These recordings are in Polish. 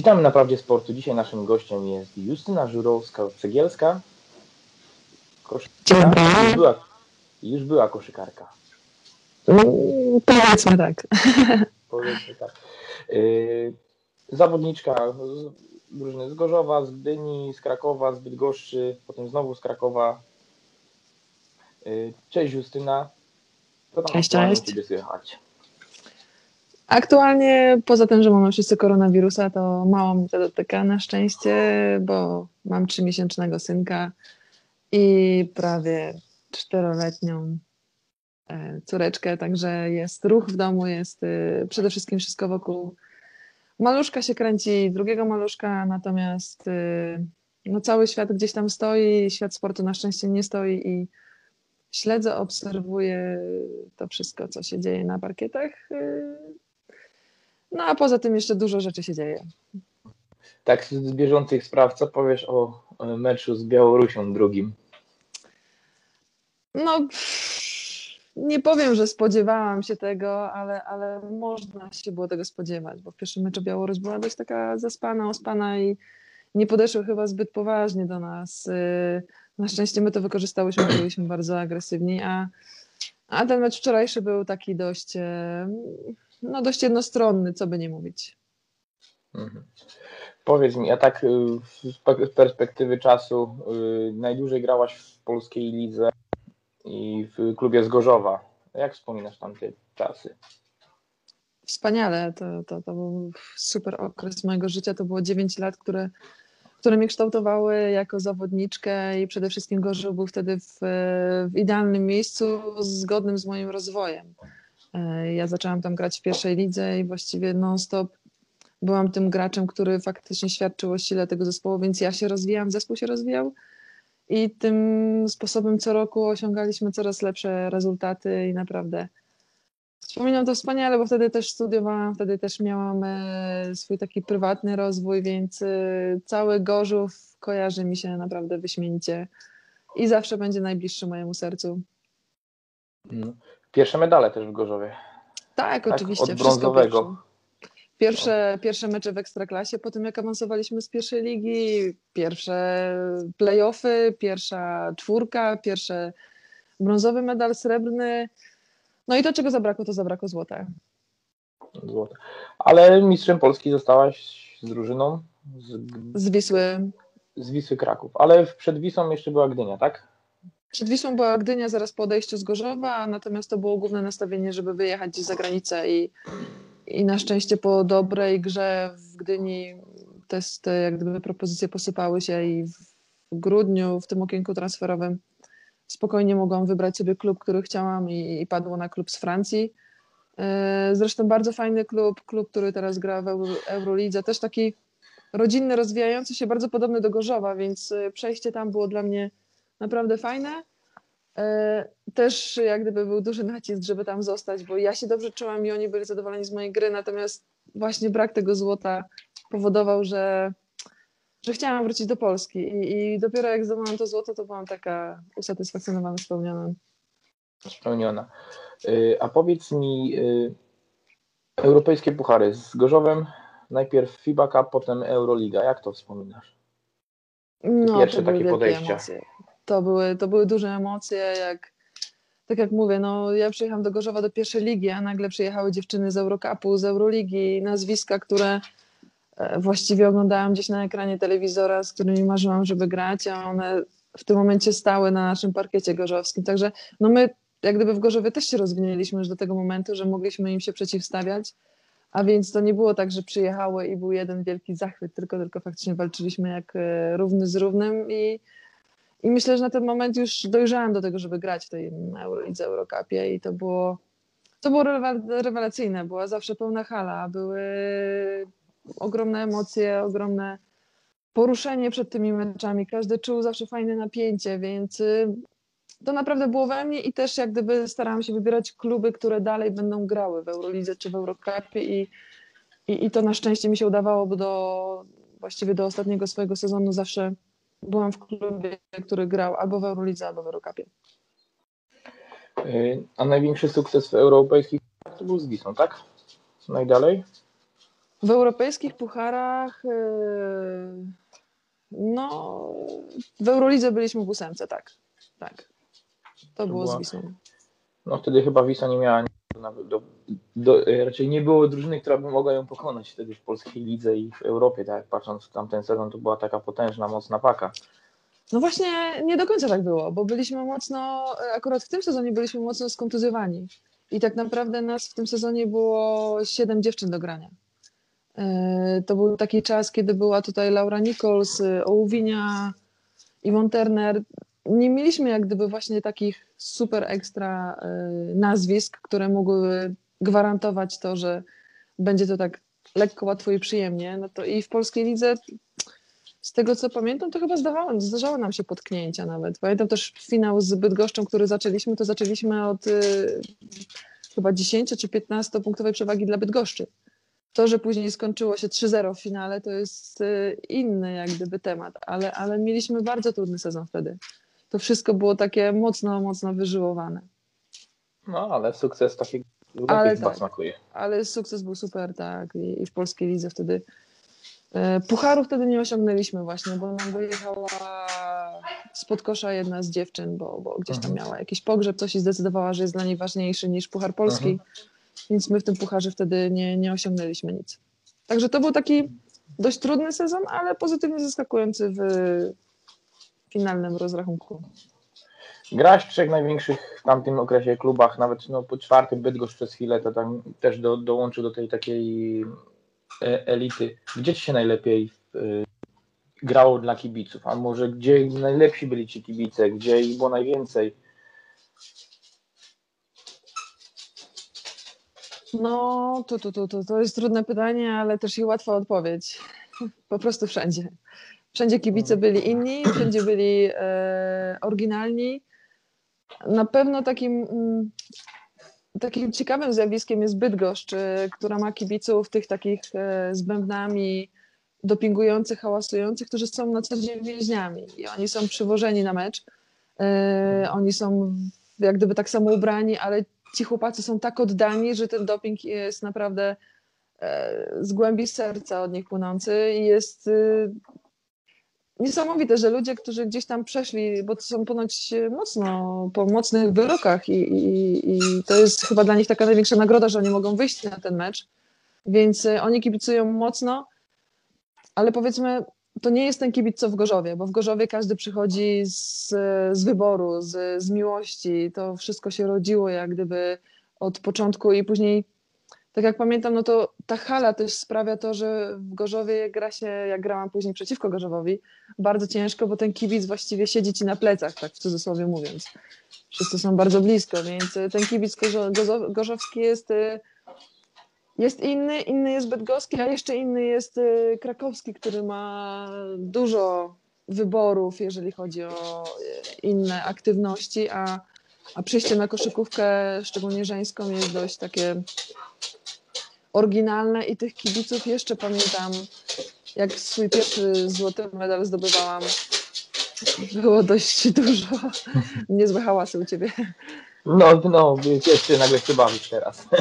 Witamy na Prawdzie Sportu. Dzisiaj naszym gościem jest Justyna Żurowska-Cegielska. Koszykarka. Już była, już była koszykarka. Mm, powiedzmy tak. Powiedzmy tak. Yy, zawodniczka z drużyny z Gorzowa, z Gdyni, z Krakowa, z Bydgoszczy, potem znowu z Krakowa. Yy, cześć Justyna. Co tam cześć, cześć. Ciebie słychać? Aktualnie, poza tym, że mamy wszyscy koronawirusa, to mało mnie to dotyka na szczęście, bo mam trzymiesięcznego synka i prawie czteroletnią e, córeczkę, także jest ruch w domu, jest e, przede wszystkim wszystko wokół. Maluszka się kręci, drugiego maluszka, natomiast e, no, cały świat gdzieś tam stoi, świat sportu na szczęście nie stoi i śledzę, obserwuję to wszystko, co się dzieje na parkietach no a poza tym jeszcze dużo rzeczy się dzieje. Tak, z bieżących spraw, co powiesz o meczu z Białorusią drugim? No, nie powiem, że spodziewałam się tego, ale, ale można się było tego spodziewać, bo w pierwszym meczu Białoruś była dość taka zaspana, ospana i nie podeszły chyba zbyt poważnie do nas. Y, na szczęście my to wykorzystałyśmy, byliśmy bardzo agresywni, a, a ten mecz wczorajszy był taki dość no dość jednostronny, co by nie mówić. Mhm. Powiedz mi, a tak y, z perspektywy czasu y, najdłużej grałaś w polskiej lidze i w klubie z Gorzowa. Jak wspominasz tamte czasy? Wspaniale, to, to, to był super okres mojego życia. To było 9 lat, które, które mnie kształtowały jako zawodniczkę i przede wszystkim Gorzów był wtedy w, w idealnym miejscu, zgodnym z moim rozwojem. E, ja zaczęłam tam grać w pierwszej lidze i właściwie non-stop byłam tym graczem, który faktycznie świadczył o sile tego zespołu, więc ja się rozwijałam, zespół się rozwijał i tym sposobem co roku osiągaliśmy coraz lepsze rezultaty i naprawdę wspominam to wspaniale, bo wtedy też studiowałam, wtedy też miałam e, swój taki prywatny rozwój, więc e, cały Gorzów kojarzy mi się naprawdę wyśmienicie i zawsze będzie najbliższy mojemu sercu. No. Pierwsze medale też w Gorzowie. Tak, tak oczywiście. Od brązowego. Pierwsze, pierwsze mecze w Ekstraklasie, potem jak awansowaliśmy z pierwszej ligi, pierwsze playoffy, pierwsza czwórka, pierwszy brązowy medal, srebrny. No i to, czego zabrakło, to zabrakło złota. Złote. Ale mistrzem Polski zostałaś z drużyną? Z, z Wisły. Z Wisły Kraków. Ale przed Wisłą jeszcze była Gdynia, tak? Przed Wisłą była Gdynia zaraz po odejściu z Gorzowa, natomiast to było główne nastawienie, żeby wyjechać za granicę i, i na szczęście po dobrej grze w Gdyni te, te jak gdyby propozycje posypały się i w grudniu w tym okienku transferowym spokojnie mogłam wybrać sobie klub, który chciałam i, i padło na klub z Francji. E, zresztą bardzo fajny klub, klub, który teraz gra w Eurolidze, też taki rodzinny, rozwijający się, bardzo podobny do Gorzowa, więc e, przejście tam było dla mnie naprawdę fajne. E, też jak gdyby był duży nacisk, żeby tam zostać, bo ja się dobrze czułam i oni byli zadowoleni z mojej gry, natomiast właśnie brak tego złota powodował, że, że chciałam wrócić do Polski I, i dopiero jak zdobyłam to złoto, to byłam taka usatysfakcjonowana, spełniona. Spełniona. E, a powiedz mi, e, europejskie puchary z Gorzowem, najpierw FIBA Cup, potem Euroliga. Jak to wspominasz? No, Pierwsze takie podejścia. Emocje to były, to były duże emocje, jak tak jak mówię, no ja przyjechałam do Gorzowa do pierwszej ligi, a nagle przyjechały dziewczyny z Eurocupu, z Euroligi, nazwiska, które e, właściwie oglądałam gdzieś na ekranie telewizora, z którymi marzyłam, żeby grać, a one w tym momencie stały na naszym parkiecie gorzowskim. Także no my jak gdyby w Gorzowie też się rozwinęliśmy już do tego momentu, że mogliśmy im się przeciwstawiać, a więc to nie było tak, że przyjechały i był jeden wielki zachwyt, tylko, tylko faktycznie walczyliśmy jak e, równy z równym i i myślę, że na ten moment już dojrzałam do tego, żeby grać w tej Eurolidze, Eurocupie i to było, to było rewelacyjne. Była zawsze pełna hala, były ogromne emocje, ogromne poruszenie przed tymi meczami. Każdy czuł zawsze fajne napięcie, więc y, to naprawdę było we mnie i też jak gdyby starałam się wybierać kluby, które dalej będą grały w Eurolidze czy w Eurocupie i, i, i to na szczęście mi się udawało, bo do, właściwie do ostatniego swojego sezonu zawsze byłam w klubie, który grał albo w Eurolidze, albo w Eurocupie. A największy sukces w europejskich to był z Wisłą, tak? Najdalej? W europejskich pucharach e, no w Eurolidze byliśmy w ósemce, tak. Tak. To, to było była... z Wisłą. No wtedy chyba Wisła nie miała do, do, raczej nie było drużyny, która by mogła ją pokonać wtedy w polskiej lidze i w Europie, tak patrząc w tamten sezon, to była taka potężna, mocna paka. No właśnie nie do końca tak było, bo byliśmy mocno, akurat w tym sezonie byliśmy mocno skontuzjowani. I tak naprawdę nas w tym sezonie było siedem dziewczyn do grania. E, to był taki czas, kiedy była tutaj Laura Nichols, Ołwinia, Iwon Turner. Nie mieliśmy jak gdyby właśnie takich super ekstra e, nazwisk, które mogły gwarantować to, że będzie to tak lekko, łatwo i przyjemnie. No to i w polskiej lidze z tego co pamiętam, to chyba zdawało, zdarzało nam się potknięcia nawet. Pamiętam też finał z Bydgoszczą, który zaczęliśmy, to zaczęliśmy od y, chyba 10 czy 15 punktowej przewagi dla Bydgoszczy. To, że później skończyło się 3-0 w finale, to jest y, inny jak gdyby temat, ale, ale mieliśmy bardzo trudny sezon wtedy. To wszystko było takie mocno, mocno wyżyłowane. No, ale sukces taki ale tak, smakuje. Ale sukces był super, tak. I, I, w polskiej lidze wtedy E, Pucharu wtedy nie osiągnęliśmy właśnie, bo nam wyjechała spod kosza jedna z dziewczyn, bo, bo gdzieś tam mhm. miała jakiś pogrzeb, coś i zdecydowała, że jest dla niej ważniejszy niż Puchar Polski, mhm. więc my w tym Pucharze wtedy nie, nie osiągnęliśmy nic. Także to był taki dość trudny sezon, ale pozytywnie zaskakujący w finalnym rozrachunku. Graś w trzech największych w tamtym okresie klubach, nawet no, po czwartym Bydgoszcz przez chwilę, to tam też do, dołączył do tej takiej E, elity, gdzie ci się najlepiej e, grało dla kibiców? A może gdzie najlepsi byli ci kibice, gdzie ich było najwięcej? No, to, to, to, to, to jest trudne pytanie, ale też i łatwa odpowiedź. Po prostu wszędzie. Wszędzie kibice byli inni, wszędzie byli e, oryginalni. Na pewno takim mm, takim ciekawym zjawiskiem jest Bydgoszcz, która ma kibiców tych takich e, z bębnami dopingujących, hałasujących, którzy są na co dzień więźniami i oni są przywożeni na mecz. E, oni są jak gdyby tak samo ubrani, ale ci chłopacy są tak oddani, że ten doping jest naprawdę e, z głębi serca od nich płynący i jest niesamowite, że ludzie, którzy gdzieś tam przeszli, bo to są ponoć mocno po mocnych wyrokach i, i, i to jest chyba dla nich taka największa nagroda, że oni mogą wyjść na ten mecz, więc e, oni kibicują mocno, ale powiedzmy, to nie jest ten kibic, co w Gorzowie, bo w Gorzowie każdy przychodzi z, z wyboru, z, z miłości, to wszystko się rodziło jak gdyby od początku i później tak jak pamiętam, no to ta hala też sprawia to, że w Gorzowie gra się, jak grałam później przeciwko Gorzowowi, bardzo ciężko, bo ten kibic właściwie siedzi ci na plecach, tak w cudzysłowie mówiąc. Wszyscy są bardzo blisko, więc ten kibic gorzowski jest, y, jest inny, inny jest bydgoski, a jeszcze inny jest y, krakowski, który ma dużo wyborów, jeżeli chodzi o inne aktywności, a, a przyjście na koszykówkę, szczególnie żeńską, jest dość takie oryginalne i tych kibiców jeszcze pamiętam, jak swój pierwszy złoty medal zdobywałam. Było dość dużo. Niezłe hałasy u ciebie. No, no, jeszcze nagle się bawić teraz.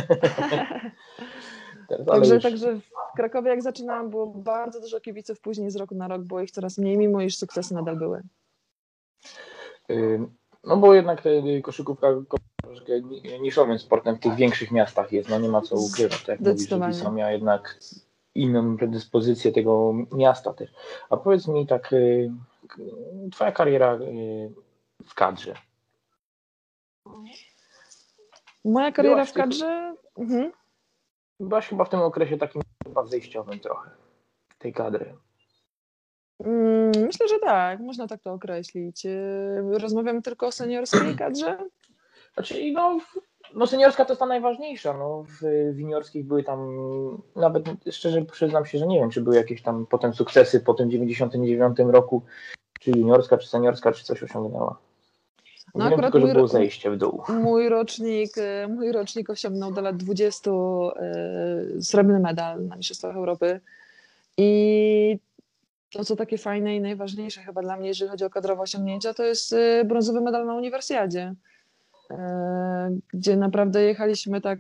teraz także, już... także w Krakowie jak zaczynałam było bardzo dużo kibiców, później z roku na rok było ich coraz mniej, mimo iż sukcesy nadal były. No bo jednak koszykówka troszkę niszowym sportem w tych większych miastach jest, no nie ma co ukrywać, tak jak mówisz, że miała jednak inną predyspozycję tego miasta też. A powiedz mi tak, y, twoja kariera y, w kadrze. Moja kariera byłaś w kadrze? Mhm. Byłaś chyba w tym okresie takim chyba zejściowym trochę tej kadry. Mm, myślę, że tak, można tak to określić. Y, rozmawiamy tylko o seniorskiej kadrze? Znaczy, no, no seniorska to jest ta najważniejsza. No, w, w juniorskich były tam, nawet szczerze przyznam się, że nie wiem, czy były jakieś tam potem sukcesy po tym 99 roku, czy juniorska, czy seniorska, czy coś osiągnęła. No Wiem akurat tylko, że było zejście w dół. Mój rocznik, y, mój rocznik osiągnął do lat 20 y, srebrny medal na Mistrzostwach Europy i to, co takie fajne i najważniejsze chyba dla mnie, jeżeli chodzi o kadrowe osiągnięcia, to jest y, brązowy medal na uniwersjadzie, y, gdzie naprawdę jechaliśmy tak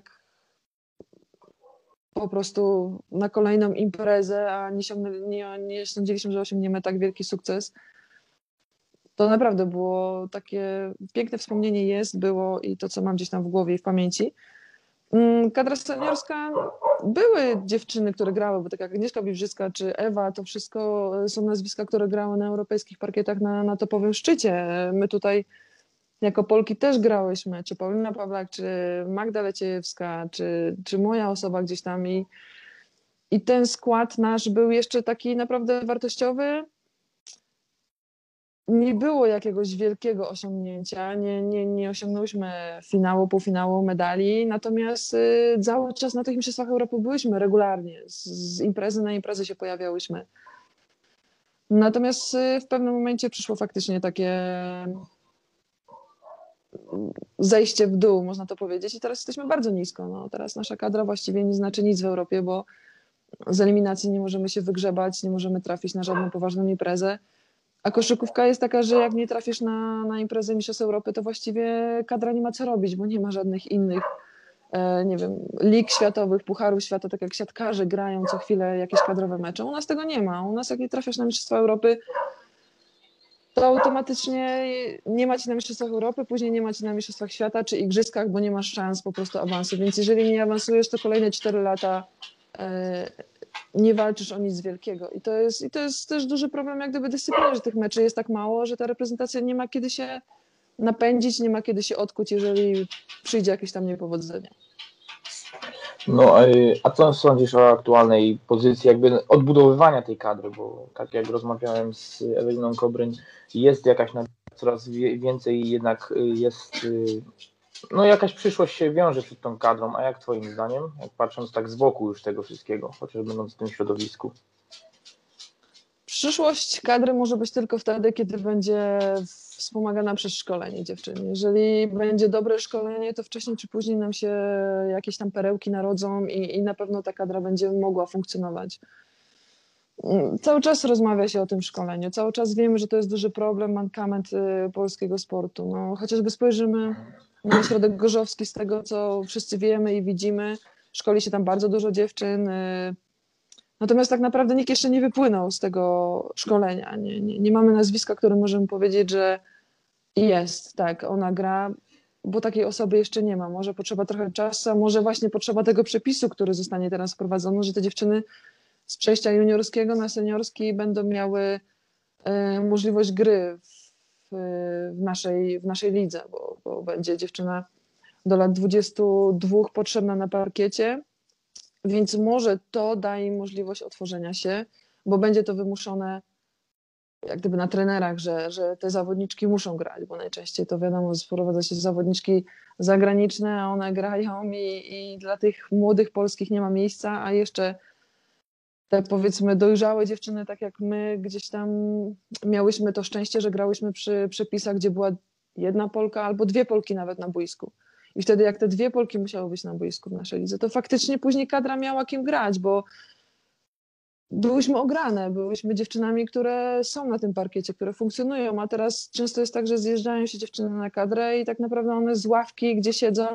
po prostu na kolejną imprezę, a nie, nie, nie sądziliśmy, że osiągniemy tak wielki sukces. To naprawdę było takie piękne wspomnienie jest, było i to, co mam gdzieś tam w głowie i w pamięci. Mm, kadra seniorska, były dziewczyny, które grały, bo tak jak Agnieszka Bibrzycka czy Ewa, to wszystko są nazwiska, które grały na europejskich parkietach na, na topowym szczycie. My tutaj jako Polki też grałyśmy, czy Paulina Pawlak, czy Magda Leciejewska, czy, czy moja osoba gdzieś tam i, i ten skład nasz był jeszcze taki naprawdę wartościowy. Nie było jakiegoś wielkiego osiągnięcia, nie, nie, nie osiągnęłyśmy finału, półfinału, medali, natomiast y, cały czas na tych Mistrzostwach Europy byłyśmy regularnie, z, z imprezy na imprezę się pojawiałyśmy. Natomiast y, w pewnym momencie przyszło faktycznie takie zejście w dół, można to powiedzieć, i teraz jesteśmy bardzo nisko. No, teraz nasza kadra właściwie nie znaczy nic w Europie, bo z eliminacji nie możemy się wygrzebać, nie możemy trafić na żadną poważną imprezę. A koszykówka jest taka, że jak nie trafisz na, na imprezę Mistrzostw Europy, to właściwie kadra nie ma co robić, bo nie ma żadnych innych, e, nie wiem, lig światowych, pucharów świata, tak jak siatkarze grają co chwilę jakieś kadrowe mecze. U nas tego nie ma. U nas jak nie trafiasz na Mistrzostwa Europy, to automatycznie nie macie na Mistrzostwach Europy, później nie macie na Mistrzostwach Świata czy Igrzyskach, bo nie masz szans po prostu awansu. Więc jeżeli nie awansujesz, to kolejne 4 lata e, nie walczysz o nic wielkiego. I to, jest, I to jest też duży problem, jak gdyby dyscypliny, że tych meczy jest tak mało, że ta reprezentacja nie ma kiedy się napędzić, nie ma kiedy się odkuć, jeżeli przyjdzie jakieś tam niepowodzenie. No, a co sądzisz o aktualnej pozycji jakby odbudowywania tej kadry, bo tak jak rozmawiałem z Eweliną Kobryń, jest jakaś coraz więcej jednak y, jest y, no jakaś przyszłość się wiąże przed tą kadrą, a jak twoim zdaniem, jak patrząc tak z boku już tego wszystkiego, chociaż będąc w tym środowisku? Przyszłość kadry może być tylko wtedy, kiedy będzie wspomagana przez szkolenie dziewczyn. Jeżeli będzie dobre szkolenie, to wcześniej czy później nam się jakieś tam perełki narodzą i, i na pewno ta kadra będzie mogła funkcjonować. Cały czas rozmawia się o tym szkoleniu, cały czas wiemy, że to jest duży problem, mankament y, polskiego sportu. No, chociażby spojrzymy na środek gorzowski, z tego co wszyscy wiemy i widzimy, szkoli się tam bardzo dużo dziewczyn, y, Natomiast tak naprawdę nikt jeszcze nie wypłynął z tego szkolenia. Nie, nie, nie mamy nazwiska, które możemy powiedzieć, że jest, tak, ona gra, bo takiej osoby jeszcze nie ma. Może potrzeba trochę czasu, a może właśnie potrzeba tego przepisu, który zostanie teraz wprowadzony, że te dziewczyny z przejścia juniorskiego na seniorski będą miały y, możliwość gry w, w, naszej, w naszej lidze, bo, bo będzie dziewczyna do lat 22 potrzebna na parkiecie. Więc może to daje im możliwość otworzenia się, bo będzie to wymuszone jak gdyby na trenerach, że, że te zawodniczki muszą grać, bo najczęściej to wiadomo, sprowadza się zawodniczki zagraniczne, a one grają i, i dla tych młodych polskich nie ma miejsca, a jeszcze te powiedzmy dojrzałe dziewczyny, tak jak my, gdzieś tam miałyśmy to szczęście, że grałyśmy przy przepisach, gdzie była jedna Polka albo dwie Polki nawet na boisku. I wtedy jak te dwie Polki musiały być na boisku w naszej lidze, to faktycznie później kadra miała kim grać, bo byłyśmy ograne, byłyśmy dziewczynami, które są na tym parkiecie, które funkcjonują, a teraz często jest tak, że zjeżdżają się dziewczyny na kadrę i tak naprawdę one z ławki, gdzie siedzą,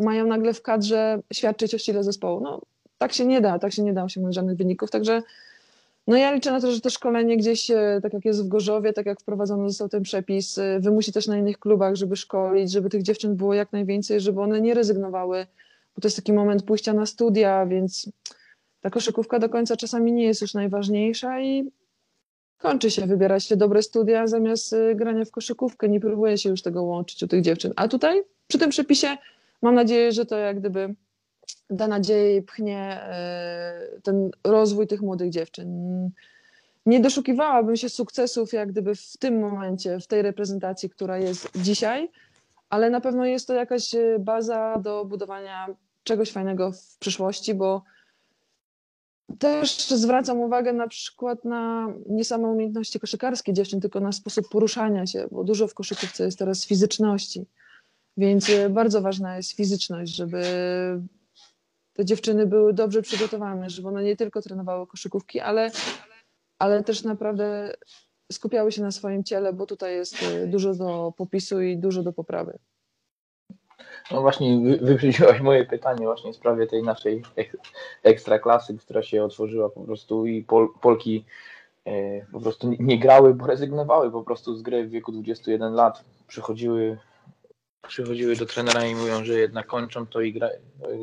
mają nagle w kadrze świadczyć o sile zespołu. No, tak się nie da, tak się nie da osiągnąć żadnych wyników, także no ja liczę na to, że to szkolenie gdzieś, e, tak jak jest w Gorzowie, tak jak wprowadzony został ten przepis, e, wymusi też na innych klubach, żeby szkolić, żeby tych dziewczyn było jak najwięcej, żeby one nie rezygnowały, bo to jest taki moment pójścia na studia, więc ta koszykówka do końca czasami nie jest już najważniejsza i kończy się, wybiera się dobre studia zamiast e, grania w koszykówkę, nie próbuje się już tego łączyć u tych dziewczyn. A tutaj przy tym przepisie mam nadzieję, że to jak gdyby da nadzieję i pchnie e, ten rozwój tych młodych dziewczyn. Nie doszukiwałabym się sukcesów jak gdyby w tym momencie, w tej reprezentacji, która jest dzisiaj, ale na pewno jest to jakaś e, baza do budowania czegoś fajnego w przyszłości, bo też zwracam uwagę na przykład na nie same umiejętności koszykarskie dziewczyn, tylko na sposób poruszania się, bo dużo w koszykówce jest teraz fizyczności. Więc e, bardzo ważna jest fizyczność, żeby te dziewczyny były dobrze przygotowane, żeby one nie tylko trenowały koszykówki, ale, ale też naprawdę skupiały się na swoim ciele, bo tutaj jest y, dużo do popisu i dużo do poprawy. No właśnie wyprzedziłaś moje pytanie właśnie w sprawie tej naszej ekstra klasy, która się otworzyła po prostu i Pol Polki e, po prostu nie grały, bo rezygnowały po prostu z gry w wieku 21 lat. Przychodziły, przychodziły do trenera i mówią, że jednak kończą to i gra,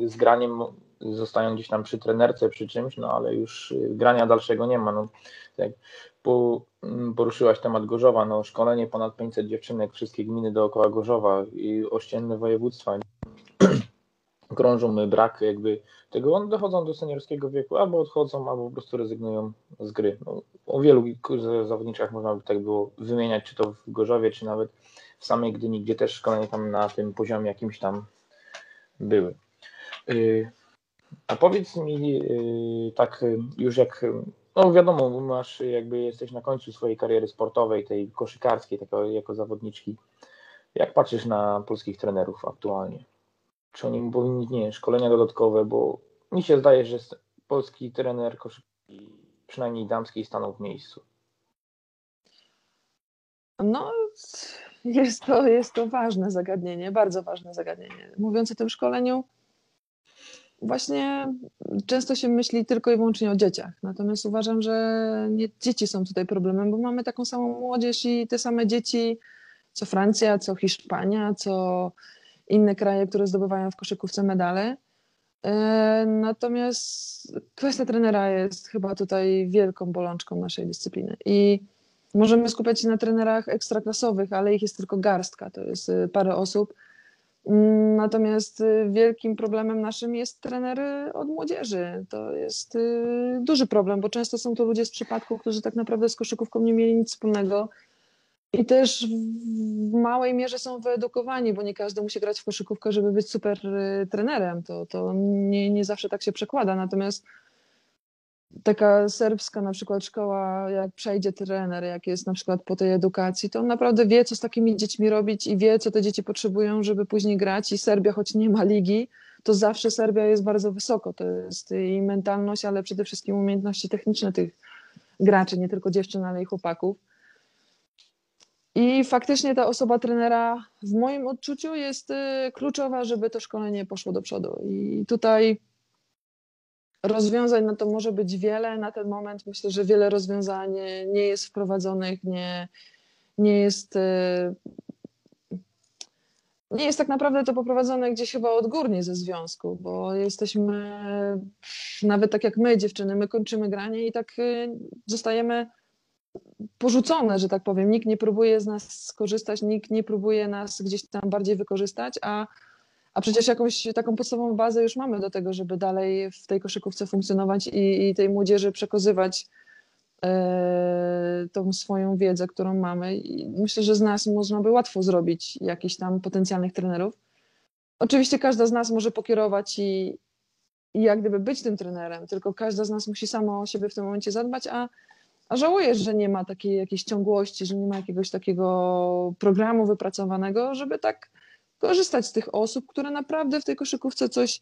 z graniem zostają gdzieś tam przy trenerce, przy czymś, no ale już grania dalszego nie ma. No, tak po, mm, poruszyłaś temat Gorzowa, no szkolenie ponad 500 dziewczynek, wszystkie gminy dookoła Gorzowa i ościenne województwa krążą brak jakby tego, one dochodzą do seniorskiego wieku, albo odchodzą, albo po prostu rezygnują z gry. No, o wielu zawodniczkach można by tak było wymieniać, czy to w Gorzowie, czy nawet w samej Gdyni, gdzie też szkolenia tam na tym poziomie jakimś tam były. Y, a powiedz mi y, tak już jak no wiadomo, masz jakby jesteś na końcu swojej kariery sportowej, tej koszykarskiej, tako, jako zawodniczki. Jak patrzysz na polskich trenerów aktualnie? Czy oni powinni, nie, szkolenia dodatkowe, bo mi się zdaje, że polski trener koszykarski, przynajmniej damskiej, stanął w miejscu. No, jest to, jest to ważne zagadnienie, bardzo ważne zagadnienie. Mówiąc o tym szkoleniu, właśnie często się myśli tylko i wyłącznie o dzieciach. Natomiast uważam, że nie dzieci są tutaj problemem, bo mamy taką samą młodzież i te same dzieci, co Francja, co Hiszpania, co inne kraje, które zdobywają w koszykówce medale. E, natomiast kwestia trenera jest chyba tutaj wielką bolączką naszej dyscypliny. I możemy skupiać się na trenerach ekstraklasowych, ale ich jest tylko garstka. To jest e, parę osób Natomiast y, wielkim problemem naszym jest trener od młodzieży. To jest y, duży problem, bo często są to ludzie z przypadku, którzy tak naprawdę z koszykówką nie mieli nic wspólnego. I też w małej mierze są wyedukowani, bo nie każdy musi grać w koszykówkę, żeby być super y, trenerem. To, to nie, nie zawsze tak się przekłada. Natomiast taka serbska na przykład szkoła, jak przejdzie trener, jak jest na przykład po tej edukacji, to on naprawdę wie, co z takimi dziećmi robić i wie, co te dzieci potrzebują, żeby później grać. I Serbia, choć nie ma ligi, to zawsze Serbia jest bardzo wysoko. To jest i mentalność, ale przede wszystkim umiejętności techniczne tych graczy, nie tylko dziewczyn, ale i chłopaków. I faktycznie ta osoba trenera w moim odczuciu jest y, kluczowa, żeby to szkolenie poszło do przodu. I tutaj Rozwiązań no to może być wiele. Na ten moment myślę, że wiele rozwiązań nie jest wprowadzonych, nie, nie jest. Y, nie jest tak naprawdę to poprowadzone gdzieś chyba odgórnie ze związku, bo jesteśmy, nawet tak jak my, dziewczyny, my kończymy granie i tak y, zostajemy porzucone, że tak powiem. Nikt nie próbuje z nas skorzystać, nikt nie próbuje nas gdzieś tam bardziej wykorzystać, a a przecież jakąś taką podstawową bazę już mamy do tego, żeby dalej w tej koszykówce funkcjonować i, i tej młodzieży przekazywać e, tą swoją wiedzę, którą mamy. I myślę, że z nas można by łatwo zrobić jakichś tam potencjalnych trenerów. Oczywiście każda z nas może pokierować i, i jak gdyby być tym trenerem, tylko każda z nas musi sama o siebie w tym momencie zadbać, a, a żałuję, że nie ma takiej jakiejś ciągłości, że nie ma jakiegoś takiego programu wypracowanego, żeby tak korzystać z tych osób, które naprawdę w tej koszykówce coś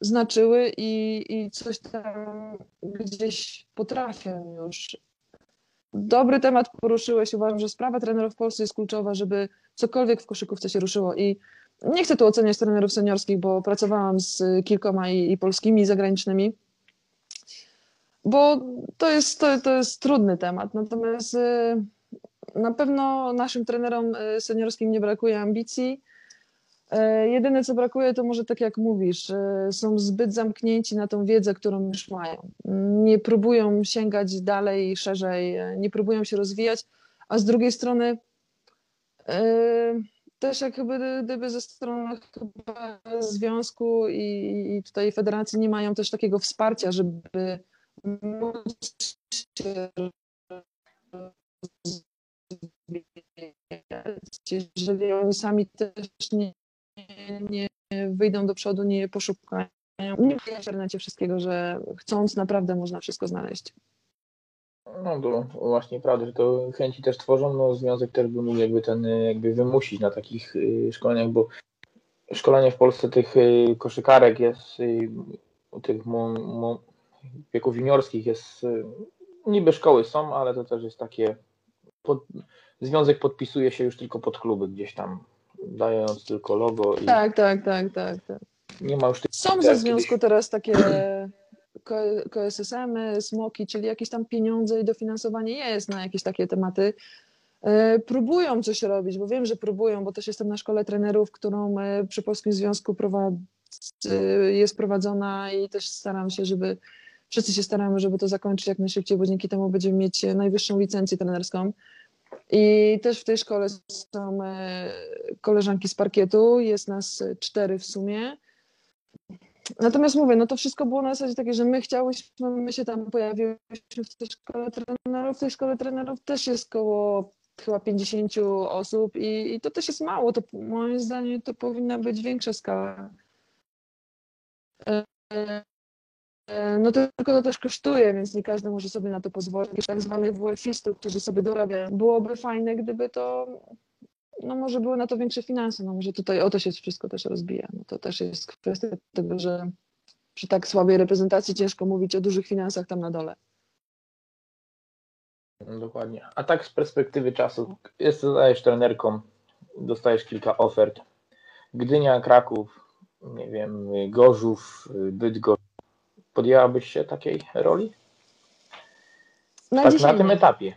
znaczyły i, i coś tam gdzieś potrafią już. Dobry temat poruszyłeś. Uważam, że sprawa trenerów w Polsce jest kluczowa, żeby cokolwiek w koszykówce się ruszyło. I nie chcę tu oceniać trenerów seniorskich, bo pracowałam z kilkoma i, i polskimi, i zagranicznymi, bo to jest, to, to jest trudny temat. Natomiast y, na pewno naszym trenerom y, seniorskim nie brakuje ambicji jedyne, co brakuje, to może tak jak mówisz, e, są zbyt zamknięci na tą wiedzę, którą już mają. Nie próbują sięgać dalej, szerzej, e, nie próbują się rozwijać, a z drugiej strony też jakby gdyby ze strony związku i, i tutaj federacji nie mają też takiego wsparcia, żeby móc się jeżeli oni sami też nie, nie wyjdą do przodu, nie poszukają. Nie w internecie wszystkiego, że chcąc naprawdę można wszystko znaleźć. No to właśnie prawda, że to chęci też tworzą, no związek też by mógł jakby ten jakby wymusić na takich y, szkoleniach, bo szkolenie w Polsce tych y, koszykarek jest y, tych wieków juniorskich jest niby szkoły są, ale to też jest takie pod, związek podpisuje się już tylko pod kluby gdzieś tam dając tylko logo. I tak, tak, tak, tak, tak. Nie ma już tych Są ze związku kiedyś... teraz takie KSSM-y, smoki, czyli jakieś tam pieniądze i dofinansowanie jest na jakieś takie tematy. E, próbują coś robić, bo wiem, że próbują, bo też jestem na szkole trenerów, którą e, przy Polskim Związku jest prowadzona i też staram się, żeby wszyscy się staramy, żeby to zakończyć jak najszybciej, bo dzięki temu będziemy mieć najwyższą licencję trenerską. I też w tej szkole są e, koleżanki z parkietu, jest nas cztery w sumie. Natomiast mówię, no to wszystko było na zasadzie takie, że my chciałyśmy, my się tam pojawiłyśmy w tej szkole trenerów. W tej szkole trenerów też jest około chyba 50 osób i, i to też jest mało. To moim zdaniem to powinna być większa skala. E, no tylko to też kosztuje, więc nie każdy może sobie na to pozwolić. Tak zwanych WF-istów, którzy sobie dorabiają. Byłoby fajne, gdyby to, no może były na to większe finanse, no może tutaj o to się wszystko też rozbija. No to też jest kwestia tego, że przy tak słabej reprezentacji ciężko mówić o dużych finansach tam na dole. Dokładnie. A tak z perspektywy czasu, jesteś trenerką, dostajesz kilka ofert. Gdynia, Kraków, nie wiem, Gorzów, Bydgoszcz. Podjęłabyś się takiej roli? Na, tak, na tym nie. etapie.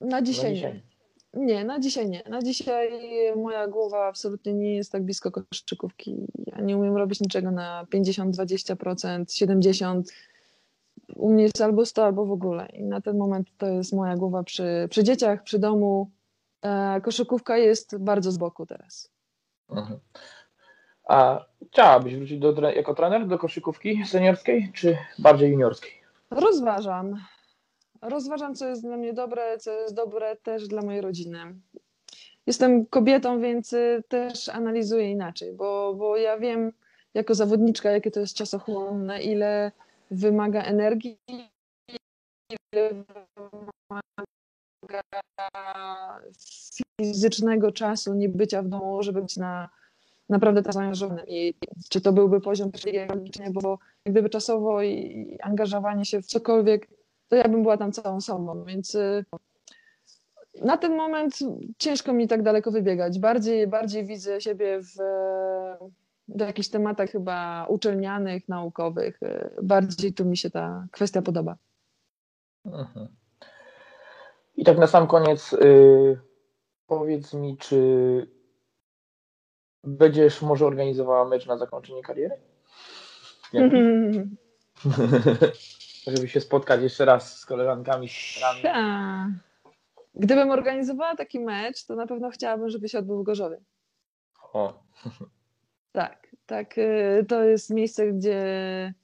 Na dzisiaj, na dzisiaj, nie. Nie, na dzisiaj nie. Na dzisiaj moja głowa absolutnie nie jest tak blisko koszykówki. Ja nie umiem robić niczego na 50, 20%, 70% u mnie jest albo 100, albo w ogóle. I na ten moment to jest moja głowa przy, przy dzieciach, przy domu. E, koszykówka jest bardzo z boku teraz. Mhm. A chciałabyś wrócić do, jako trener do koszykówki seniorskiej, czy bardziej juniorskiej? Rozważam. Rozważam, co jest dla mnie dobre, co jest dobre też dla mojej rodziny. Jestem kobietą, więc y, też analizuję inaczej, bo, bo ja wiem jako zawodniczka, jakie to jest czasochłonne, ile wymaga energii, wymaga fizycznego czasu, nie bycia w domu, żeby być na naprawdę tak zaangażowany. I czy to byłby poziom nie, bo gdyby czasowo i angażowanie się w cokolwiek, to ja bym była tam całą sobą, więc y, na ten moment ciężko mi tak daleko wybiegać. Bardziej, bardziej widzę siebie w do jakichś tematach chyba uczelnianych, naukowych. Y, bardziej tu mi się ta kwestia podoba. Mhm. I tak na sam koniec yy, powiedz mi, czy będziesz może organizowała mecz na zakończenie kariery? Żeby się spotkać jeszcze raz z koleżankami. Ta. Gdybym organizowała taki mecz, to na pewno chciałabym, żeby się odbył w Gorzowie. O. Tak, tak. Y, to jest miejsce, gdzie,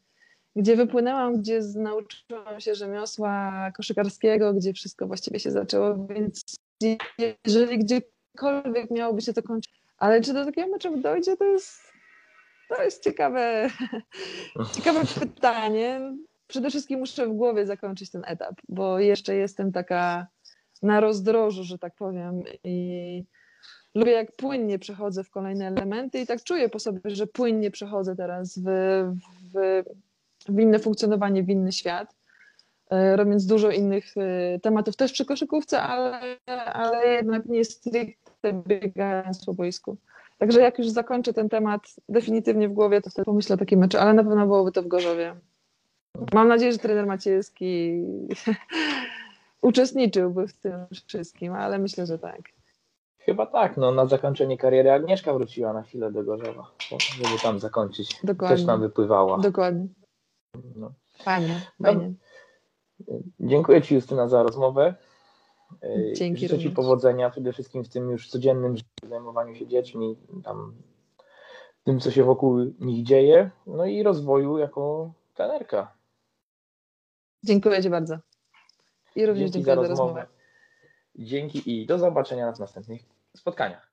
gdzie wypłynęłam, gdzie nauczyłam się rzemiosła koszykarskiego, gdzie wszystko właściwie się zaczęło, więc jeżeli gdziekolwiek miałoby się to kończyć, ale czy do takiego meczu dojdzie, to jest, to jest ciekawe, ciekawe pytanie. Przede wszystkim muszę w głowie zakończyć ten etap, bo jeszcze jestem taka na rozdrożu, że tak powiem i lubię jak płynnie przechodzę w kolejne elementy i tak czuję po sobie, że płynnie przechodzę teraz w, w, w inne funkcjonowanie, w inny świat, e, robiąc dużo innych e, tematów też przy koszykówce, ale, ale jednak nie stricte biegając po boisku. Także jak już zakończę ten temat definitywnie w głowie, to wtedy pomyślę o takim meczu, ale na pewno byłoby to w Gorzowie. Mam nadzieję, że trener Maciejski uczestniczyłby w tym wszystkim, ale myślę, że tak. Chyba tak, no na zakończenie kariery Agnieszka wróciła na chwilę do Gorzowa, żeby tam zakończyć. Dokładnie. Też tam wypływała. Dokładnie. No. Fajnie, fajnie. Dziękuję Ci Justyna za rozmowę. Dzięki Życzę Ci powodzenia przede wszystkim w tym już codziennym zajmowaniu się dziećmi, tam tym, co się wokół nich dzieje, no i rozwoju jako trenerka. Dziękuję Ci bardzo. I również Dzięki dziękuję za, za rozmowę. Dzięki i do zobaczenia na następnych spotkaniach.